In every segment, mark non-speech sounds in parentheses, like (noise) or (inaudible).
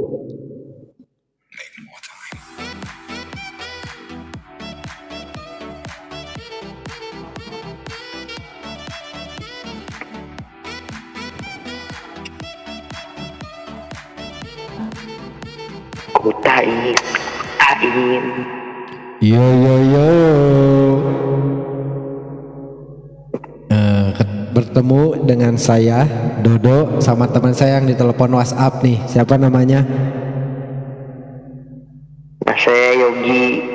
Maybe. Kutain. Yo yo yo. Bertemu dengan saya Dodo sama teman saya yang di telepon WhatsApp nih. Siapa namanya? Nah, saya Yogi,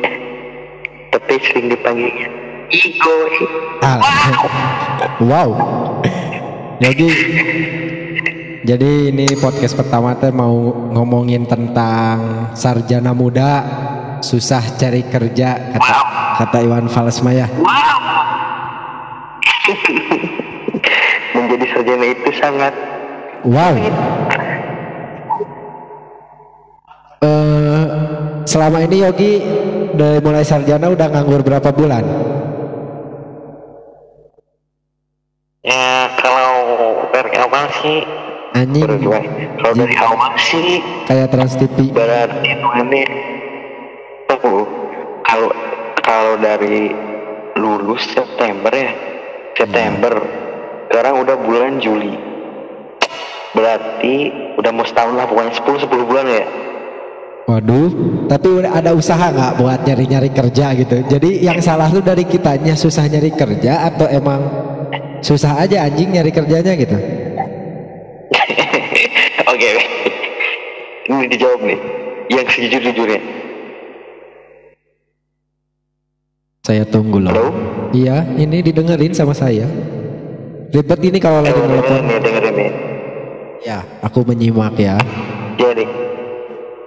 tapi sering dipanggilnya Igo. Ah, wow. Jadi jadi ini podcast pertama teh mau ngomongin tentang sarjana muda susah cari kerja kata kata Iwan Fals Maya. Wow. Menjadi sarjana itu sangat Wow. Eh selama ini Yogi dari mulai sarjana udah nganggur berapa bulan? ya kalau dari awal sih Anjing. Kalau dari awal sih kayak Trans TV. berarti oh, kalau kalau dari lulus September ya September sekarang udah bulan Juli berarti udah mau setahun lah pokoknya 10 10 bulan ya Waduh, tapi udah ada usaha nggak buat nyari-nyari kerja gitu. Jadi yang salah tuh dari kitanya susah nyari kerja atau emang susah aja anjing nyari kerjanya gitu. (laughs) oke ini dijawab nih yang sejujur jujurnya Saya tunggu loh. halo Iya, ini didengerin sama saya. Ribet ini kalau lagi nelfon. dengerin nih dengerin nih Ya, aku menyimak ya. jadi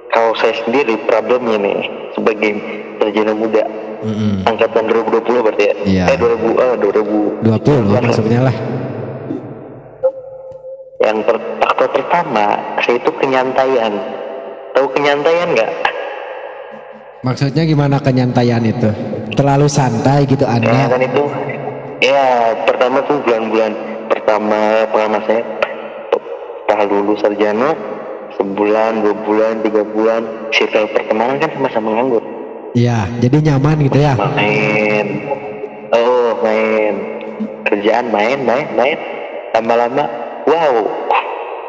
kalau saya sendiri problemnya nih sebagai sarjana muda Mm-mm. angkatan 2020 berarti ya Iya. eh 2000 ah 2000 20 maksudnya lah. yang per, faktor pertama saya itu kenyantaian tahu kenyantaian nggak Maksudnya gimana kenyantaian itu? Terlalu santai gitu ya Anda. kan itu ya pertama tuh bulan-bulan pertama pengalaman saya setelah lulus sarjana sebulan dua bulan tiga bulan circle pertemanan kan sama-sama nganggur. Iya, jadi nyaman gitu ya. main. Oh main. Kerjaan main main main. Lama-lama wow.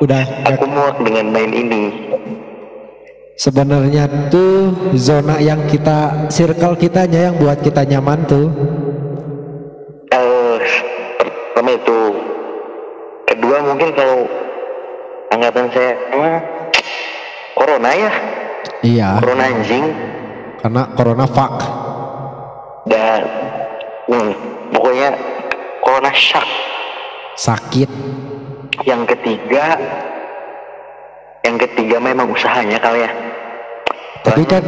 Udah. Aku muak dengan main ini. Sebenarnya tuh zona yang kita circle kitanya yang buat kita nyaman tuh. Pertama itu. Kedua mungkin kalau angkatan saya emang corona ya? Iya, corona anjing. Karena corona fuck. dan hmm, pokoknya corona shock. Sakit. yang ketiga yang ketiga memang usahanya kali ya. Tapi kan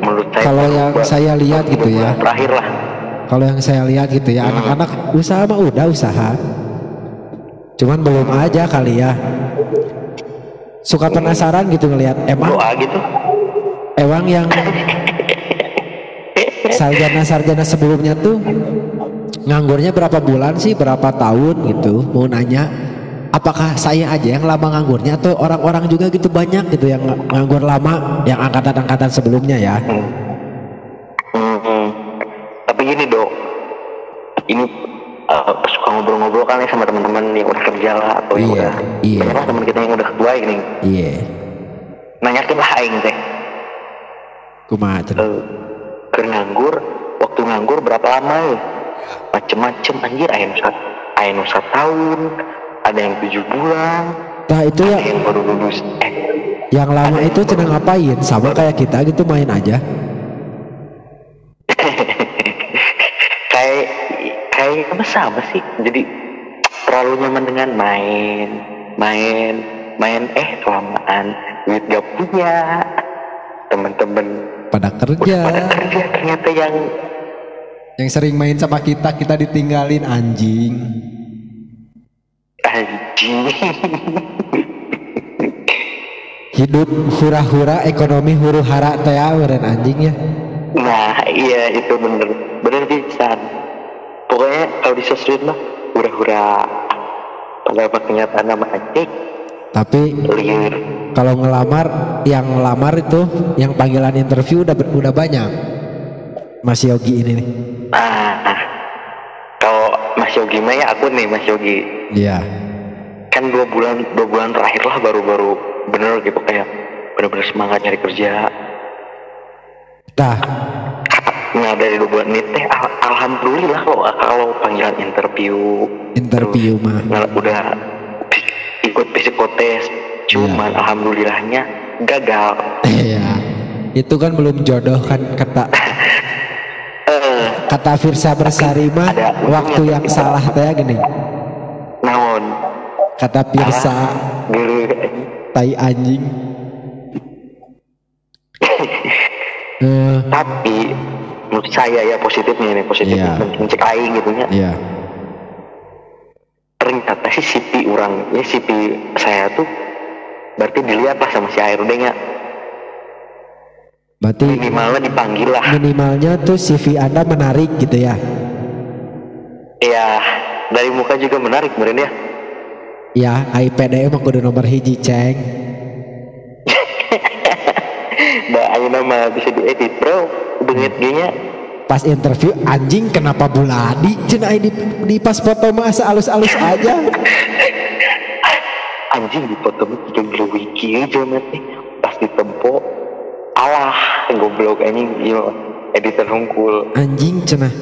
menurut saya Kalau yang saya lihat gitu ya. terakhir lah kalau yang saya lihat gitu ya anak-anak usaha mah udah usaha. Cuman belum aja kali ya. Suka penasaran gitu ngelihat emang doa gitu. Emang yang sarjana-sarjana sebelumnya tuh nganggurnya berapa bulan sih berapa tahun gitu? Mau nanya apakah saya aja yang lama nganggurnya atau orang-orang juga gitu banyak gitu yang ng- nganggur lama yang angkatan-angkatan sebelumnya ya teman-teman yang udah kerja lah atau yang Iya, udah iya. banyak lah teman kita yang udah ketua ini. Iya. Nanyakin lah aing teh. Kumaha eh, keur nganggur waktu nganggur berapa lama ya? Macem-macem anjir aing sat aing nu tahun ada yang tujuh bulan Nah itu ya ada yang baru lulus. Eh yang lama itu cenah ngapain? sama kayak kita gitu main aja. (laughs) Kayak kayak apa sama sih? Jadi terlalu nyaman dengan main. Main main eh kelamaan. Duit gak punya. Temen-temen. Pada kerja. Pada kerja ternyata yang yang sering main sama kita kita ditinggalin anjing. Anjing. (laughs) Hidup hura-hura ekonomi huru hara teh meureun anjing ya. Nah iya itu bener. Bener pisan. Pokoknya kalau di sosmed mah hura-hura pada apa kenyataan nama anjing Tapi liur kalau ngelamar yang ngelamar itu yang panggilan interview udah udah banyak. Mas Yogi ini nih. ah kalau Mas Yogi mah ya aku nih Mas Yogi Iya. kan dua bulan dua bulan terakhir lah baru-baru bener gitu kayak bener-bener semangat nyari kerja Nah, nah dari dua bulan ini teh al- alhamdulillah kalau kalau panggilan interview. Interview mah. Nah, udah ikut psikotes. Cuman alhamdulillahnya gagal. Iya. Itu kan belum jodoh kan kata (laughs) eh. kata Firsa Bersari mah waktu yang salah teh gini. naon? Kata Firsa tai anjing. (laughs) Eh, tapi menurut saya ya positifnya ini positifnya Iya. mencek aing gitu nya iya. ternyata si CP orang ya CP saya tuh berarti dilihat lah sama si ARD nya Berarti minimalnya dipanggil lah minimalnya tuh CV Anda menarik gitu ya. ya dari muka juga menarik meren ya Ya, IPD mah kudu nomor hiji, Ceng. (laughs) da ayo nama bisa diedit bro bengit nya Pas interview anjing kenapa buladi? Cenah di, di pas foto mah asa alus-alus aja. (laughs) anjing di foto gila wiki aja mati pas ditempo alah goblok anjing iya editor hungkul Anjing cenah.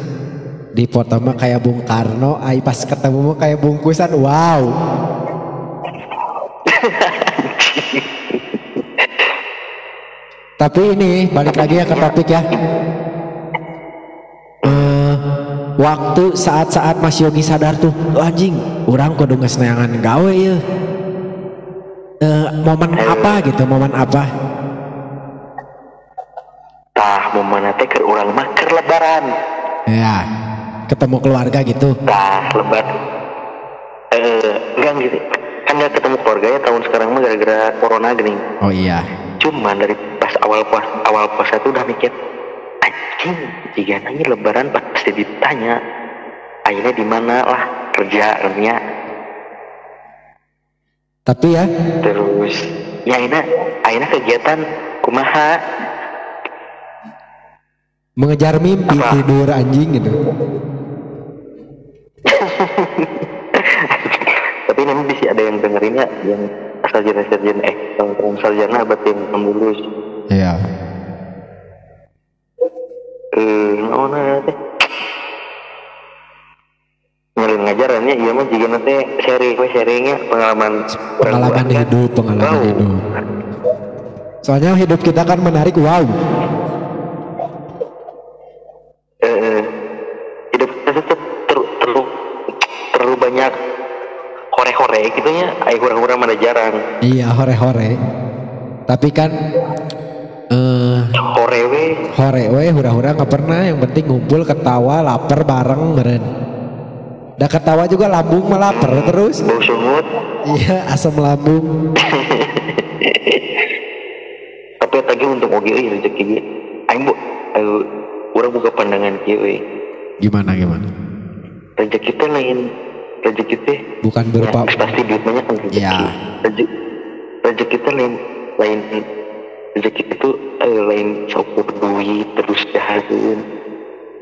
Di foto mah kayak Bung Karno, ai pas ketemu mah kayak bungkusan. Wow. Tapi ini balik lagi ya ke topik ya. Eh, waktu saat-saat Mas Yogi sadar tuh, "Oh, anjing, orang kudu ngesneangan gawe ya. Eh, momen apa gitu, momen apa? tah mana teh ke orang mah keur lebaran Ya, ketemu keluarga gitu. tah lebar eh enggak gitu kan ketemu keluarga ya tahun sekarang mah gara-gara corona gini Oh iya. cuman dari awal puas awal puasa tuh udah mikir anjing jika nanya lebaran pasti ditanya akhirnya di mana lah kerjanya Tapi ya, terus ya akhirnya akhirnya kegiatan kumaha mengejar mimpi Apa? tidur anjing gitu. tapi nanti bisa ada yang dengerinnya yang sarjana sarjana eh sarjana berarti yang lulus Iya. eh mana teh ngalin ngajarannya iya mah jika nanti sharing we sharingnya pengalaman Pengalaman hidup, pengalaman Wow. hidup. Soalnya hidup kita kan menarik, wow. Eh, eh, hidup kita tuh ter, terlalu terlalu banyak hore-hore gitu ya ayo kurang-kurang mana jarang Iya, hore-hore. Tapi kan hore we hura-hura nggak pernah, yang penting ngumpul ketawa, lapar bareng meren. Udah ketawa juga lambung mah lapar terus. sungut Iya, asam lambung. (laughs) tapi tadi untuk oge euy rezeki ge aing bu ayo urang buka pandangan kieu euy Gimana gimana? rezeki teh lain rezeki teh Bukan ya, berupa pasti duit banyak kan rezeki Ya. rezeki rezeki teh lain lain rezeki itu eh, lain saukur duit terus jahatin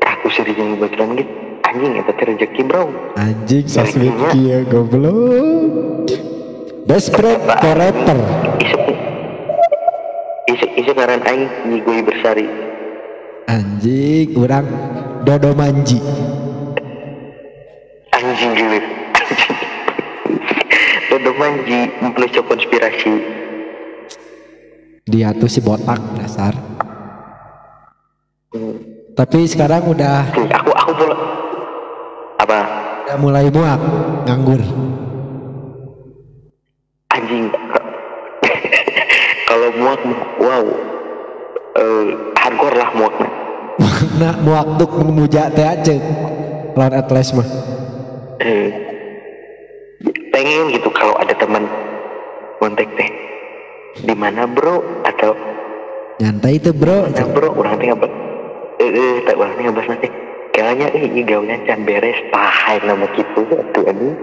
aku sering yang bagian gitu. Anjing teh rezeki bro. Anjing sosmed kieu goblok. Best friend forever. isuk isuk ngaran aing nyigui bersari. Anjing, orang Dodo Manji. anjing gitu (laughs) Dodo manji mempelucu konspirasi Dia tuh si botak dasar. Hmm. Tapi sekarang udah aku aku mulai apa udah mulai muak, nganggur. anjing (laughs) kalau muak wow eh hardcore lah muak (laughs) nah, muak tuh memuja teh aja. Lawan Atlas mah. eh, pengen gitu kalau ada teman kontak teh di mana bro? Atau Nyantai itu bro. mana bro? Orang teh ngabas eh eh tak orang teh ngabas nanti. Kayaknya eh ini gaulnya can beres. Pahai nama gitu tuh anjing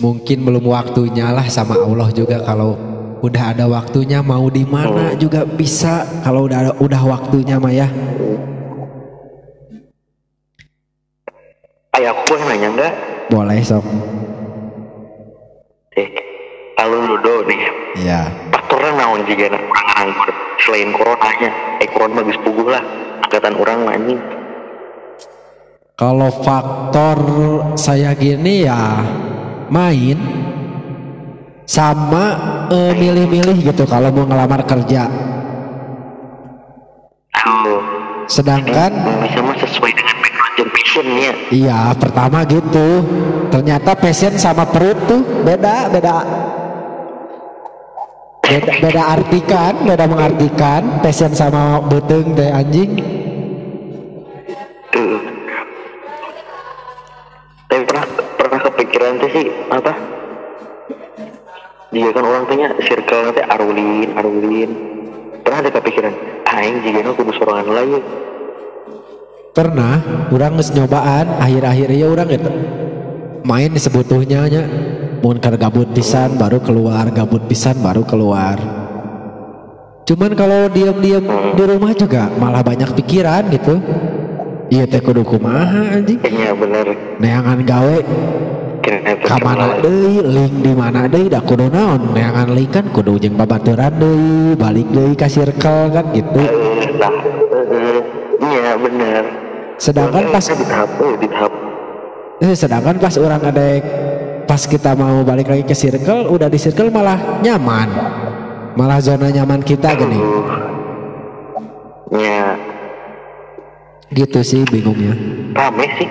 mungkin belum waktunya lah sama Allah juga. Kalau udah ada waktunya mau di mana juga bisa. Kalau udah ada, udah waktunya mah ya Ayah aku boleh nanya enggak? boleh sok Eh, kalau lu do nih, ya faktornya naon juga orang anggur selain coronanya. Eh, corona bagus puguh lah. Angkatan orang anjing. kalau faktor saya gini ya main sama eh, milih-milih gitu kalau mau ngelamar kerja Oh, sedangkan bisa mah sesuai dengan background dan passionnya. Iya, pertama gitu. Ternyata passion sama perut tuh beda, beda. Beda, beda artikan, beda mengartikan passion sama beteng teh anjing. Tuh. Tapi pernah pernah kepikiran tuh sih apa? Jika kan orang tanya circle nanti arulin, arulin. Pernah ada kepikiran, aing jika nu kudu sorangan lagi. Pernah, orang nyobaan akhir-akhir ya orang gitu. Main disebutuhnya nya. Mun gabut pisan baru keluar, gabut pisan baru keluar. Cuman kalau diam-diam di rumah juga malah banyak pikiran gitu. Iya teh kudu kumaha anjing. Kayaknya bener. Neangan gawe Kira ka mana deui link di mana deui da kudu naon neangan link kan kudu jeung babaturan deui balik deui ka circle kan gitu Eh, eh, Iya bener. sedangkan pas di tahap, eh, di tahap. sedangkan pas orang ada pas kita mau balik lagi ke circle udah di circle malah nyaman. Malah zona nyaman kita gini. Ya. Gitu sih bingungnya rame sih.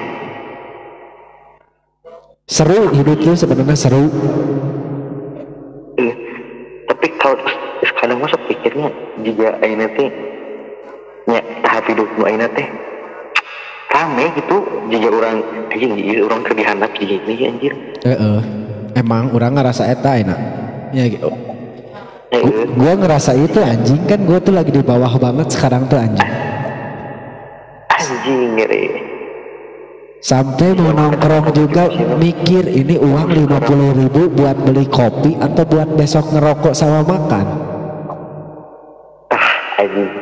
seru hidup tuh sebenarnya seru. Eh, tapi kalau sekarang masa pikirnya juga aina teh ya tahap hidup aina teh rame gitu. Jika orang anjing jika orang ke dihandap gini anjir. Eh eh. emang orang ngerasa eta enak ya gitu. Eh, Gu- gua ngerasa itu anjing. Kan gua tuh lagi di bawah banget sekarang tuh anjing. Anjing ngeri. Sampai mau nongkrong juga mikir ini uang 50.000 ribu buat beli kopi atau buat besok ngerokok sama makan ah anjing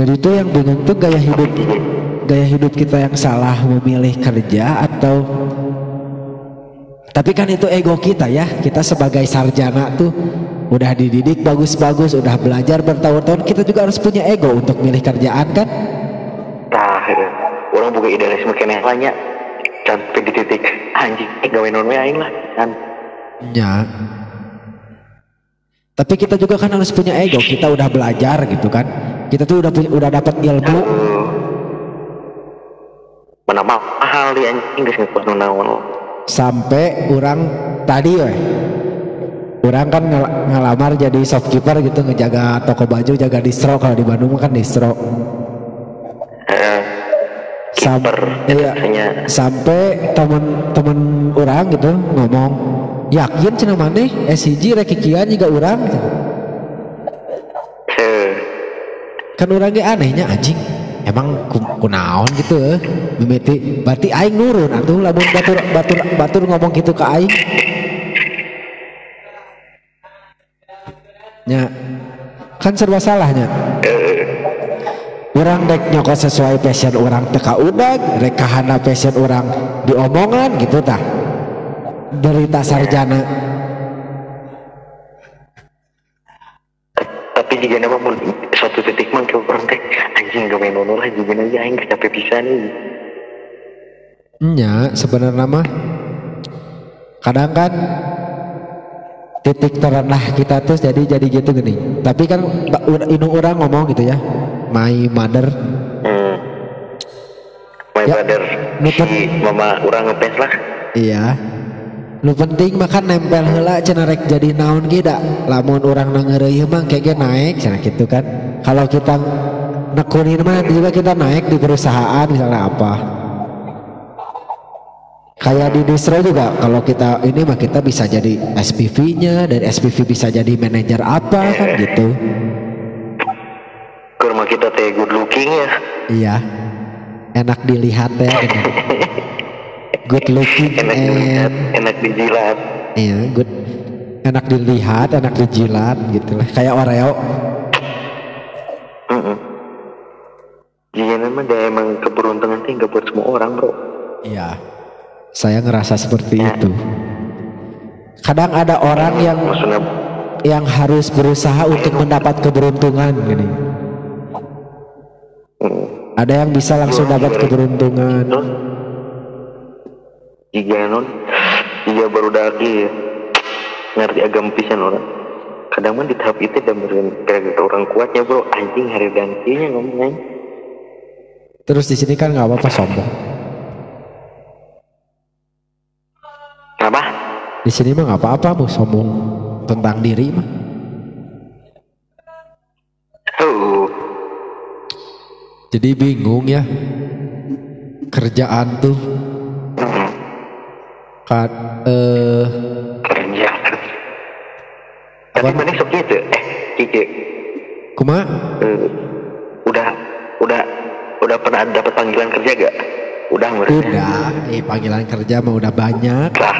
jadi tuh yang bingung tuh gaya hidup gaya hidup kita yang salah memilih kerja atau tapi kan itu ego kita ya kita sebagai sarjana tuh udah dididik bagus-bagus udah belajar bertahun-tahun kita juga harus punya ego untuk milih kerjaan kan eh, orang buka idealisme kena banyak sampai di titik anjing eh gawe non aing lah kan Ya. Tapi kita juga kan harus punya ego. Kita udah belajar gitu kan. Kita tuh udah punya, udah dapat ilmu. Eh, mana mahal di anjing geus naon Sampai orang tadi we. Orang kan ngel- ngelamar jadi shopkeeper gitu ngejaga toko baju, jaga distro kalau di Bandung kan distro. Eh, Sam- Keeper, iya. Sampai temen-temen orang gitu ngomong, yakin cina maneh SCG rekikian juga orang eh, kan orang ge anehnya anjing. Emang ku- kunaon gitu eh. Mimiti. Berarti aing nurun atuh lamun batur batur batur ngomong gitu ke aing. Nya kan serba salahnya. Orang dek nyokot sesuai passion orang teka udag rek passion orang diomongan gitu tah. Derita sarjana. Tapi jika nama mun suatu titik mah ke orang teh anjing gawe nono lah juga aja aing capek pisan nih Nya sebenarnya mah kadang kan titik terendah kita tuh jadi jadi gitu gini. Tapi kan inu orang ngomong gitu ya, my mother. hmm. my Ya, brother nutup. si mama orang ngepes lah Iya. Nu penting makan nempel heula cenah rek jadi naon ge da. Lamun urang nangeureuy mah kege naik cenah gitu kan. Kalau kita nekunin mah juga kita naik di perusahaan misalnya apa. Kayak di distro juga kalau kita ini mah kita bisa jadi SPV-nya dan SPV bisa jadi manajer apa kan gitu. ke rumah kita teh good looking ya Iya. Enak dilihat ya gitu. good looking enak dilihat and enak dijilat iya good enak dilihat enak dijilat gitu lah kayak Oreo Jika memang dia emang keberuntungan sih nggak buat semua orang bro. Iya. Saya ngerasa seperti Ya. itu. Kadang ada orang yang maksudnya? yang harus berusaha untuk mendapat keberuntungan gini. Mm, ada yang bisa langsung dapat keberuntungan. Jika non. Jika baru daki ya ngerti agama pisan orang. Kadang mah di tahap itu dan gara orang kuatnya bro. Anjing hari gantinya ngomongnya terus di sini kan nggak apa-apa sombong. Apa di sini mah nggak apa-apa mau sombong tentang diri mah. Oh jadi bingung ya kerjaan tuh. Kan eh kerja. Tapi Apa? mana sok gitu eh kiki kuma? Eh, udah udah udah pernah dapat panggilan kerja gak? Udah maksudnya udah eh panggilan kerja mah udah banyak. Lah.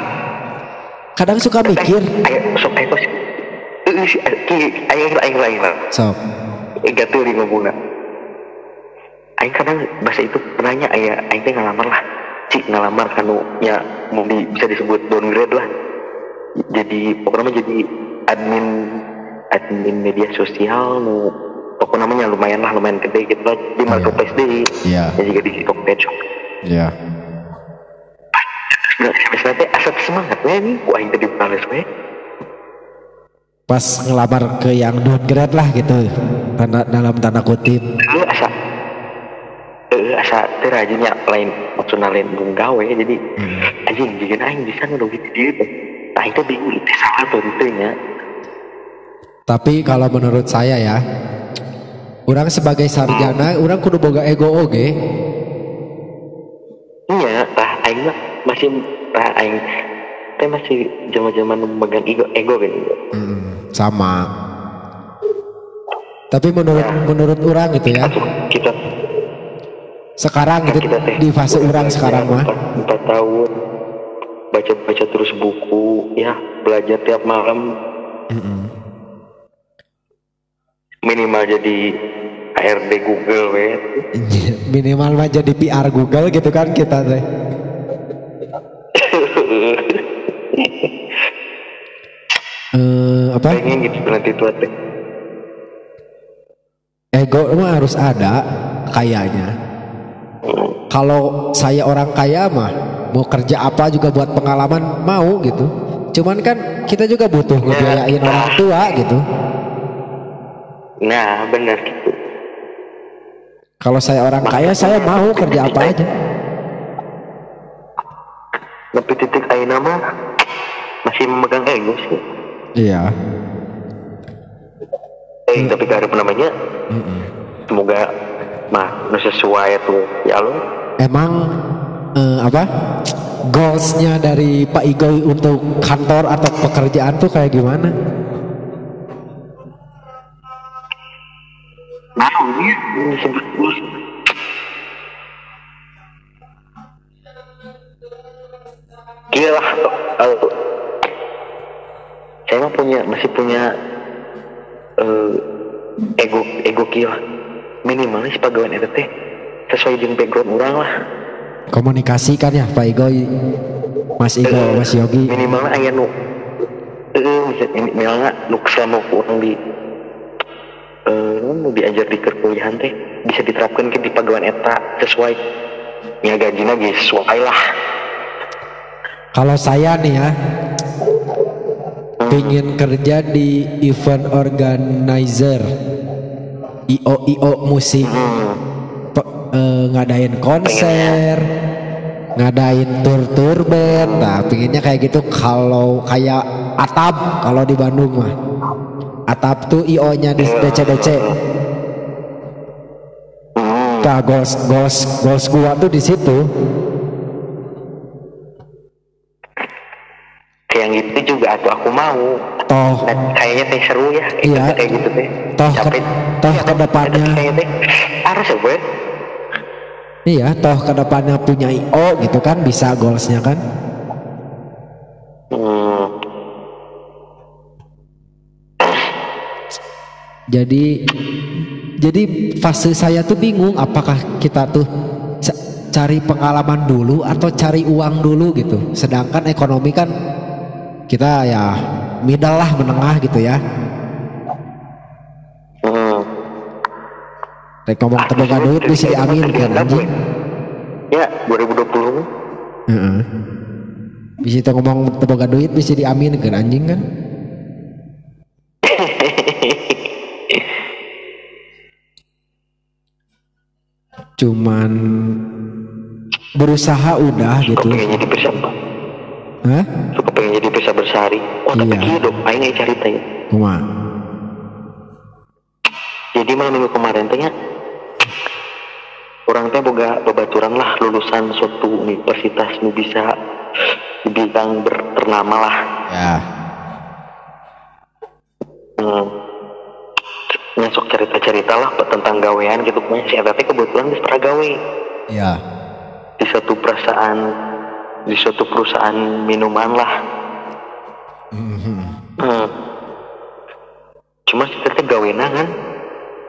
Kadang suka mikir. ayo sok ayo sih Eh, eh, ayo ayo ayo sok. Enggak tuh di ngomongna Aing kadang bahasa itu penanya ayah Aing teh ngalamar lah. Cik ngalamar kanu ya mau di, bisa disebut downgrade lah. Jadi pokoknya jadi admin admin media sosial nu pokoknya namanya lumayan lah lumayan gede gitu lah di marketplace deh Iya. ya juga di Tokped shop ya nah misalnya teh asal semangat we nih tadi bales we pas ngelamar ke yang downgrade lah gitu tanda, dalam tanda kutip. Lu asa eh asa teh rajinnya lain maksudnya lain gawe jadi anjing jika aing bisa nu gitu dia teh nah itu bingung itu salah tuh itu nya. Tapi kalau menurut saya ya orang sebagai sarjana orang kudu boga ego oge iya tah aing mah masih tah aing teh masih zaman-zaman memegang ego ego kan Hmm, sama. Tapi menurut menurut orang gitu ya. Kita sekarang gitu kita teh di fase orang sekarang mah. empat, tahun baca-baca terus buku ya belajar tiap malam. Minimal jadi HRD Google we. Minimal mah jadi PR Google gitu kan kita teh. (laughs) Eh, apa? Pengen gitu nanti tua teh. Ego mah harus ada kayaknya kalau saya orang kaya mah mau kerja apa juga buat pengalaman mau gitu. Cuman kan kita juga butuh ngebiayain orang tua gitu. Nah benar gitu kalau saya orang kaya saya mau kerja apa aja. Tapi titik aina mah masih memegang ego sih iya. Eh tapi ada namanya. Semoga mah nu sesuai tuh ya lo emang eh, apa? Goalsnya dari Pak Igoy untuk kantor atau pekerjaan tuh kayak gimana nah ini disebut bos Gila lah eh, saya mah punya masih punya eh, ego ego gila minimalis pegawai teh sesuai dengan background orang lah. Komunikasi kan ya Pak Igoy. Mas Igo Eh, Mas Yogi. minimalnya aya nu eh minimalnya nu selama orang di nu diajar di perkuliahan teh bisa diterapkan ke di pegawai eta sesuai ya gajinya ge sesuai lah. Kalau saya nih ya Pingin kerja di event organizer IO IO musik. Hmm. Pe- eh, Ngadain konser Ngadain tur-tur band. Nah pinginnya kayak gitu Kalau kayak Atap Kalau di Bandung mah Atap tuh IO nya di DC-DC. Hmm. Nah goals, goals, goals gua tuh di situ. Yang gitu juga atau aku mau. Toh. Nah, kayaknya teh seru ya. Iya. kayak gitu teh. Toh ke- toh Iya, ke depannya. harus ya gue Iya, toh ke depannya punya IO gitu kan bisa goalsnya kan? Jadi jadi fase saya tuh bingung apakah kita tuh ca- cari pengalaman dulu atau cari uang dulu gitu. Sedangkan ekonomi kan kita ya middle lah menengah gitu ya. hmm. Rek ngomong teboga duit bisa diaminkan anjing. ya 2020 Heeh. Bisa ngomong teboga duit bisa diaminkan anjing kan? (laughs) Cuman berusaha udah suka gitu. pengen jadi bisa Hah? suka pengen jadi bisa bersari oh tapi Iya. dong aing aya cerita ya Kuma. jadi malam minggu kemarin teh nya, orang teh boga babaturan lah lulusan suatu universitas nu bisa di bidang berternama lah Ya. hmm. Nyesok cerita-cerita lah tentang gawean gitu pokoknya si Eta teh kebetulan geus pernah gawe Ya. di suatu perusahaan di suatu perusahaan minuman lah Mhm. hmm. cuma si Eta teh gawena kan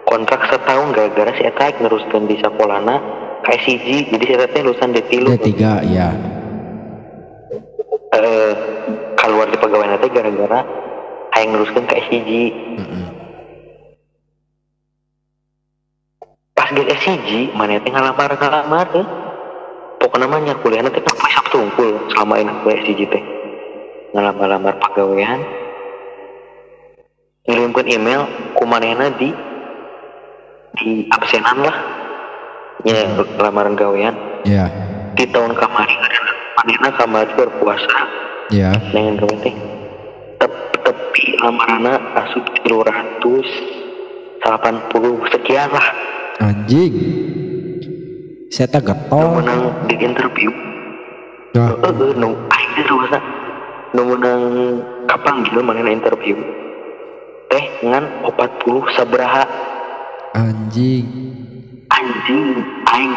kontrak setahun gara-gara si Eta neruskan di sekolahna KSCG jadi si Eta teh lulusan D3 D3 ya. eh keluar di pegawai teh gara-gara hayang neruskan KSCG Mhm. pas di SCG mana teh ngalamar ngalamar teh. Pokoknya namanya kuliah teh kan Sabtu unggul selama ini gue SCG teh. Ngalamar lamar pegawaian. Ngirimkan email ku manehna di di absenan lah. Ya lamaran gawean Ya. di tahun kemarin manehna kamar berpuasa Ya. dengan gawe teh tepi lamarana asup 380 sekian lah Anjing. Saya tak getol. menang di interview. Nah, eh eh, nu aing teh ruasa nu menang kapan gitu mana interview. Teh ngan 40 sabaraha anjing. anjing aing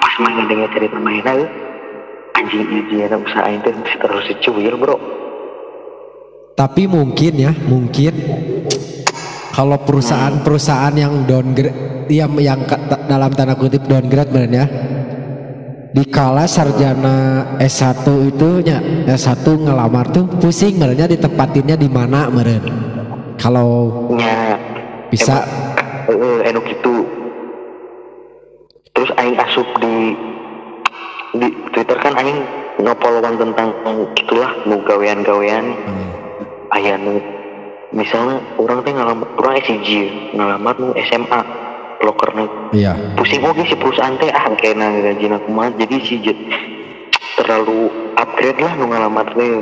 pas main dengar cerita mainnya eh, anjing ieu usaha aing teh terus cuil bro. Tapi mungkin ya, mungkin kalau perusahaan-perusahaan yang downgrade yang yang ta- dalam tanda kutip downgrade bener ya. Dikala sarjana S1 itu nya S1 ngelamar tuh pusing merenya ditempatinnya di mana meren. Kalau nya bisa. Eh enu gitu. Terus aing asup di di Twitter kan aing ngopolowan tentang gitulah nu gawean-gawean. Hmm, aya nu misalnya orang teh ngalamar orang SCG ngalamar nu SMA lokerna iya. pusing oke si perusahaan teh ah kena gajina kumaha jadi si jet terlalu upgrade lah nu ngalamar teh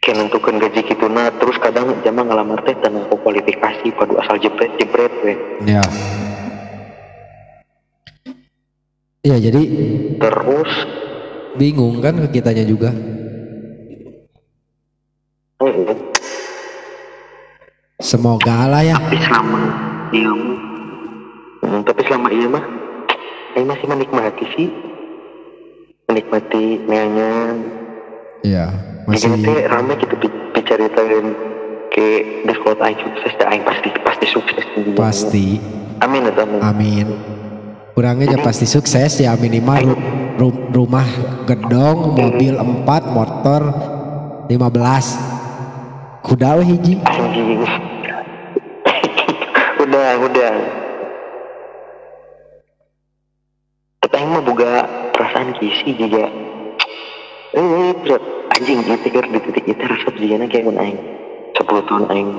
kayak nentukan gaji gitu nah terus kadang jama ngalamar teh tanpa kualifikasi padu asal jebret jebret we Ya. Iya, jadi terus bingung kan ke kitanya juga. Semoga lah ya. tapi selama iya hmm, tapi selama iya mah Aing masih menikmati sih menikmati nyanyian Iya, masih teh rame gitu bi- bicaritain ke di sekolah aing sukses dah aing pasti pasti sukses pasti. amin ya amin Amin. Kurangnya aja pasti sukses ya minimal ru- ru- rumah gedong, mobil 4, motor 15. Kuda we hiji. anjing. Udah udah. Tapi mah boga perasaan kisi juga eh berat anjing gitu keur di titik itu rasa jigana kayak mun aing. 10 tahun aing.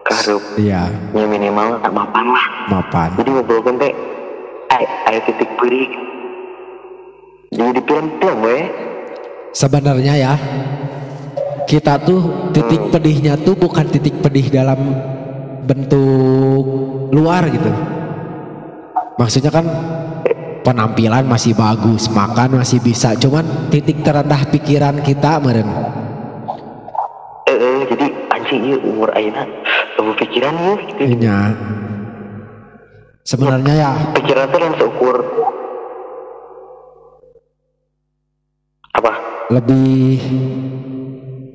Kaharep Iya, ya minimal tak mapan lah. Mapan. jadi ngobrolkan teh ay, ay titik perik jadi di film-film we Sebenarnya ya kita tuh titik pedihnya tuh bukan titik pedih dalam bentuk luar gitu. Maksudnya kan penampilan masih bagus, makan masih bisa, cuman titik terendah pikiran kita meren. eh, eh, jadi anjing iya umur aina kamu pikiran ya gitu Iya. sebenarnya ya pikiran tuh yang seukur apa lebih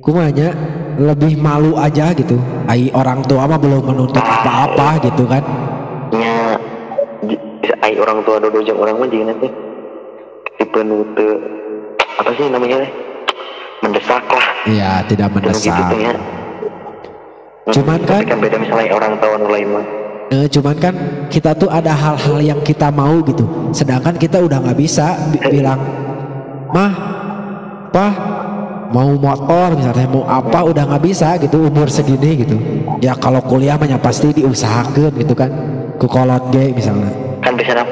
kumanya lebih malu aja gitu. Ai orang tua mah belum menuntut apa-apa gitu kan. Nya j- ai orang tua dodo jeung orang mah jeung nanti tipe nu teu apa sih namanya teh? Mendesak lah. Iya tidak gitu mendesak. tuh ya. Cuman kan- kan beda misalnya orang tua nu lain mah. Eh, cuman kan kita tuh ada hal-hal yang kita mau gitu. Sedangkan kita udah nggak bisa bi- bilang mah pah mau motor misalnya mau apa udah nggak bisa gitu umur segini gitu. Ya kalau kuliah mah ya pasti diusahakan gitu kan ku kolot ge misalnya. Kan biasanya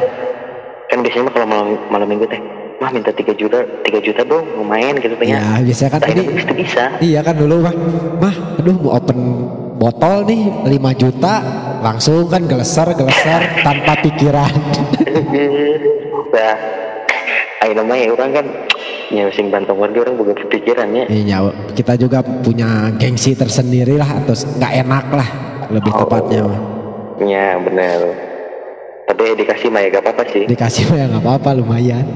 kan biasanya kalau malam malam minggu teh mah minta 3 juta 3 juta dong main gitu teh ya biasanya kan ini pasti bisa. iya kan dulu mah mah aduh mau open botol nih 5 juta langsung kan geleser geleser tanpa pikiran. (laughs) Nah ayo namanya orang kan ya sing bantong warga orang bukan kepikirannya Iya, kita juga punya gengsi tersendiri lah atau nggak enak lah lebih Oh. tepatnya. Mah. ya benar tapi dikasih mah ya gak apa-apa sih. Dikasih mah ya nggak apa-apa lumayan.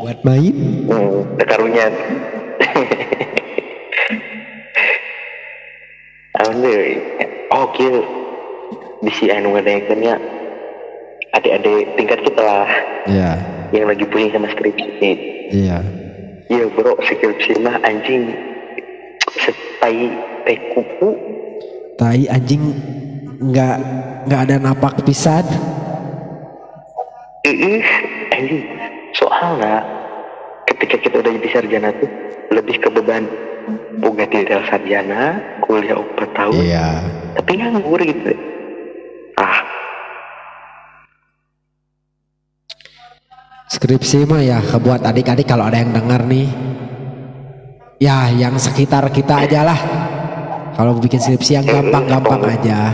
Buat main. hmm, karunya. Oh kill di si anu adik-adik tingkat kita lah. Iya, yang lagi pusing sama skripsi iya. iya bro skripsi mah anjing setai teh kuku Tai anjing nggak nggak ada napak pisan. Ih, anjing soalnya ketika kita udah jadi sarjana tuh lebih ke beban boga tidak sarjana kuliah 4 tahun Iya. tapi nganggur gitu Skripsi mah ya buat adik-adik kalau ada yang dengar nih. Ya, yang sekitar kita aja lah. Kalau bikin skripsi yang gampang-gampang aja.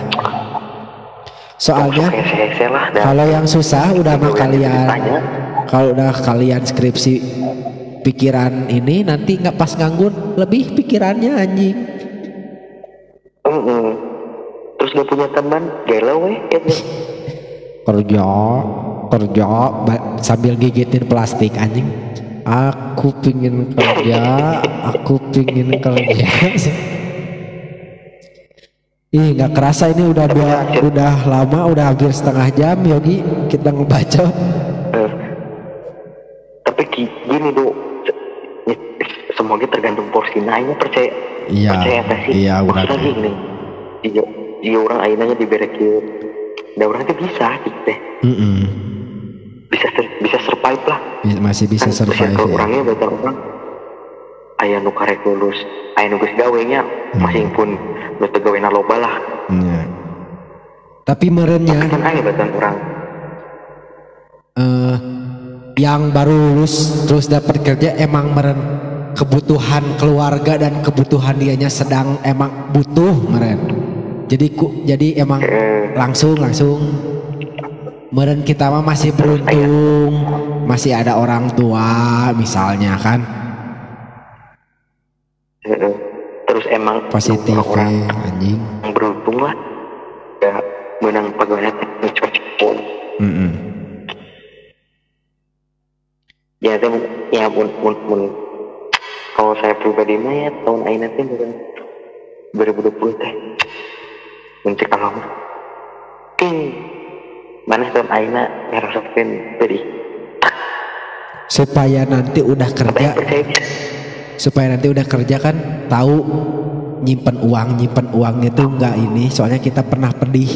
Soalnya Kalau yang susah udah mah kalian kalau udah kalian skripsi pikiran ini nanti nggak pas nganggur lebih pikirannya anjing. Terus gak punya teman galau weh ya. Kerja, kerja sambil gigitin plastik anjing. Aku pingin kerja, aku pingin kerja. (laughs) Ih nggak kerasa ini udah dua, udah lama udah hampir setengah jam Yogi. Kita ngebaca. Tapi gi- gini do semuanya tergantung porsi. Nanya percaya Iya, percaya sih? iya, gini. Jika, jika orang ainanya diberekin dan orang itu bisa gitu teh Mm-mm. bisa sur- bisa survive lah Bi- Masih bisa Kan survive kalau ya. orangnya banyak orang ayah nu karek lulus ayah nu gawe nya Hmm. masing pun nu gawena loba lah Iya. Tapi merennya kan ayah banyak orang eh, yang baru lulus terus dapat kerja emang meren kebutuhan keluarga dan kebutuhan dianya sedang emang butuh meren. Jadi ku, jadi emang eh, langsung langsung. Meren kita mah masih beruntung. Masih ada orang tua misalnya kan. Eh, eh. terus emang positif orang teh, anjing. yang beruntung lah. Ya menang pegawai pun. Mm-mm. ya itu ya pun pun, pun kalau saya pribadi mah ya tahun ini nanti bukan 2020 teh Allah mah ting. Mana tahun aina ngerasakan beri supaya nanti udah kerja. bisa supaya nanti udah kerja kan tahu nyimpen uang nyimpen uangnya tuh nggak ini. Soalnya kita pernah pedih.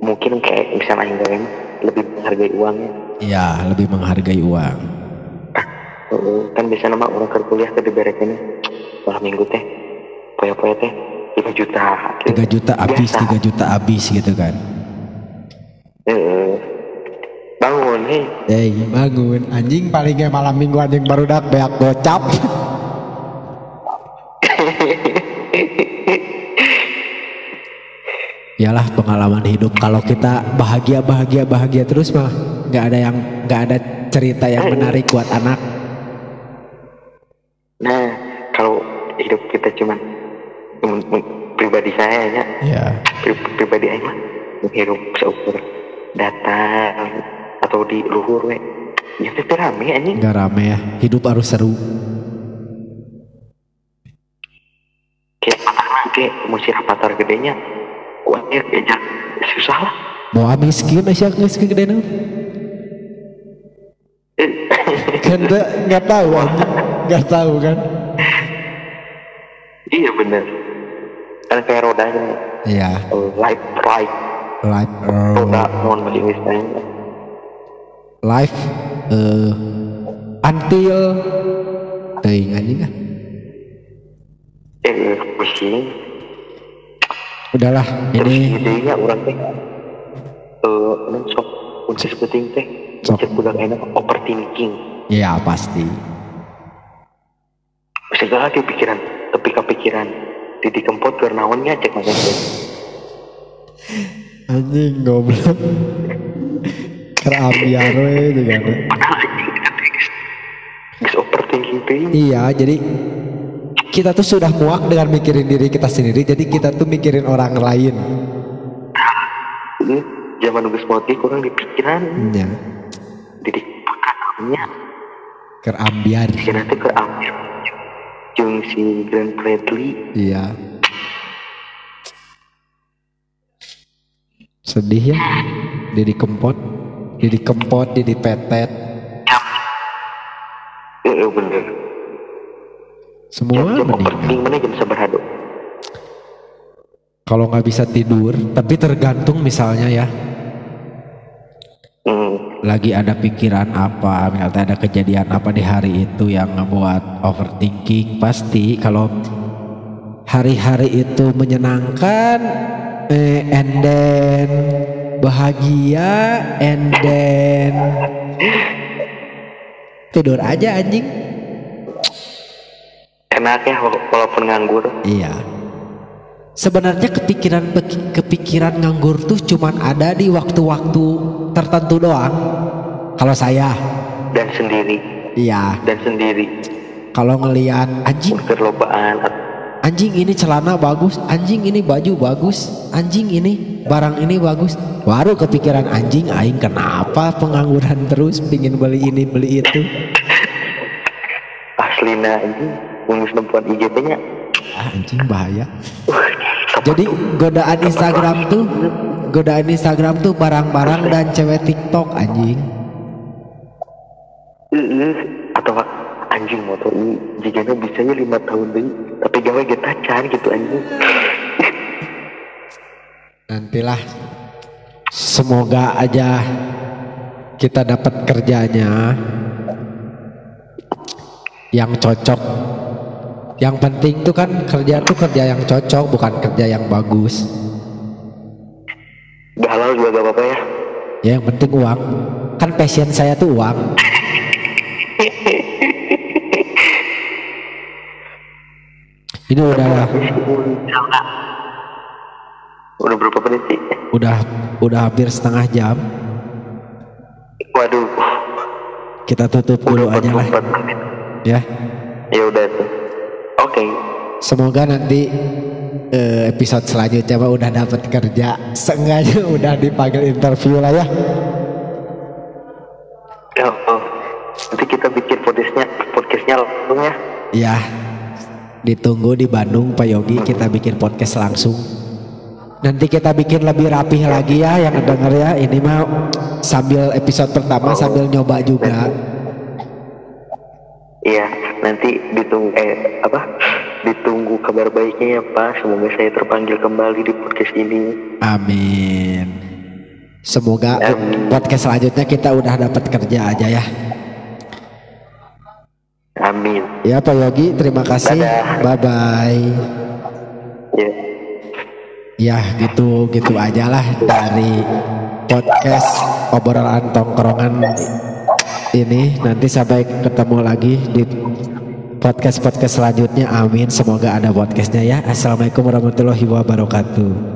Mungkin kayak aing gawe mah lebih menghargai uangnya Iya lebih menghargai uang. Eh, kan biasanya mah orang kerja kuliah ke diberekin malam minggu teh poya-poya teh 5 juta. 3 juta habis. 3 juta habis gitu kan? Eh, bangun hei. Hey bangun. Anjing palingnya malam minggu anjing baru dak beak gocap. (laughs) Yalah pengalaman hidup. Kalau kita bahagia bahagia bahagia terus mah nggak ada yang nggak ada cerita yang menarik buat anak. Nah, kalau hidup kita cuman pribadi saya ya. Ya pri- pribadi aing mah menghirup seukur datang atau di luhur we ya itu rame anjing. Nggak rame ya. Hidup harus seru. Kayak kayak musir patar gedenya kuatnya diajak susah lah. Mau miskin Aisyah nggak segede naon? kan nggak nggak tahu nggak tahu kan? Iya bener kan kayak rodanya iya. Uh, light right. Life roda non bahasa Inggris lain life eh until teuing anjing ah eh pusing udahlah ini. Idenya orang teh. Eh sok untuk sebuting teh. Sok. budak enak overthinking. Ya pasti. Segala ke pikiran tapi kepikiran Didi kempot ke naonnya cek macam teh anjing goblok. Kerambian we geus geus overthinking iya jadi kita tuh sudah muak dengan mikirin diri kita sendiri jadi kita tuh mikirin orang lain. Ini zaman teh kurang di pikiran ya Didi pakannya kerambian. Pikiran teh ke jeung si Grand Bradley. Iya. Sedih ya. Didi kempot. Didi kempot Didi petet. Eh eh, bener. Semua jam jam meninggal. mana jam kalau nggak bisa tidur tapi tergantung misalnya ya. Lagi ada pikiran apa misalnya ada kejadian apa di hari itu yang ngebuat overthinking. Pasti kalau hari-hari itu menyenangkan eh, and then bahagia and then tidur aja anjing. Enak ya wala- walaupun nganggur. Iya sebenarnya kepikiran kepikiran nganggur tuh cuman ada di waktu-waktu tertentu doang. Kalau saya. Dan sendiri. Iya. Dan sendiri. Kalau ngelihat anjing. Perlombaan anjing ini celana bagus anjing ini baju bagus anjing ini barang ini bagus. Baru kepikiran anjing aing kenapa pengangguran terus pingin beli ini beli itu? Aslina ini ngus nempuan IGP nya ah, anjing bahaya jadi godaan Instagram tuh godaan Instagram tuh barang-barang dan cewek TikTok anjing. Atau anjing motor ini jika bisa ya lima tahun deh tapi gawe getacan gitu anjing. Nantilah semoga aja kita dapat kerjanya yang cocok yang penting tuh kan kerja tuh kerja yang cocok bukan kerja yang bagus. Gak halal juga gak apa-apa ya. Ya yang penting uang. Kan passion saya tuh uang. (laughs) Ini udah udah berapa menit sih? Udah udah hampir setengah jam. Waduh. Kita tutup dulu udah aja lah. 44 menit. Ya. Ya udah tuh oke Semoga nanti eh, episode selanjutnya mah udah dapat kerja. Seenggaknya udah dipanggil interview lah ya. Ya, oh. nanti kita bikin podcastnya podcastnya langsung ya Ya, ditunggu di Bandung Pak Yogi kita bikin podcast langsung. Nanti kita bikin lebih rapih lagi ya yang denger ya. Ini mah sambil episode pertama sambil nyoba juga. Iya, nanti ditunggu eh apa? Ditunggu kabar baiknya ya Pak. Semoga saya terpanggil kembali di podcast ini. Amin. Semoga Amin. podcast selanjutnya kita udah dapat kerja aja ya. Amin. Ya Pak Yogi, terima kasih. Dadah. Bye bye. Ya. Ya gitu gitu aja lah dari podcast obrolan tongkrongan ini nanti sampai ketemu lagi di podcast podcast selanjutnya amin. Semoga ada podcastnya ya. Assalamualaikum warahmatullahi wabarakatuh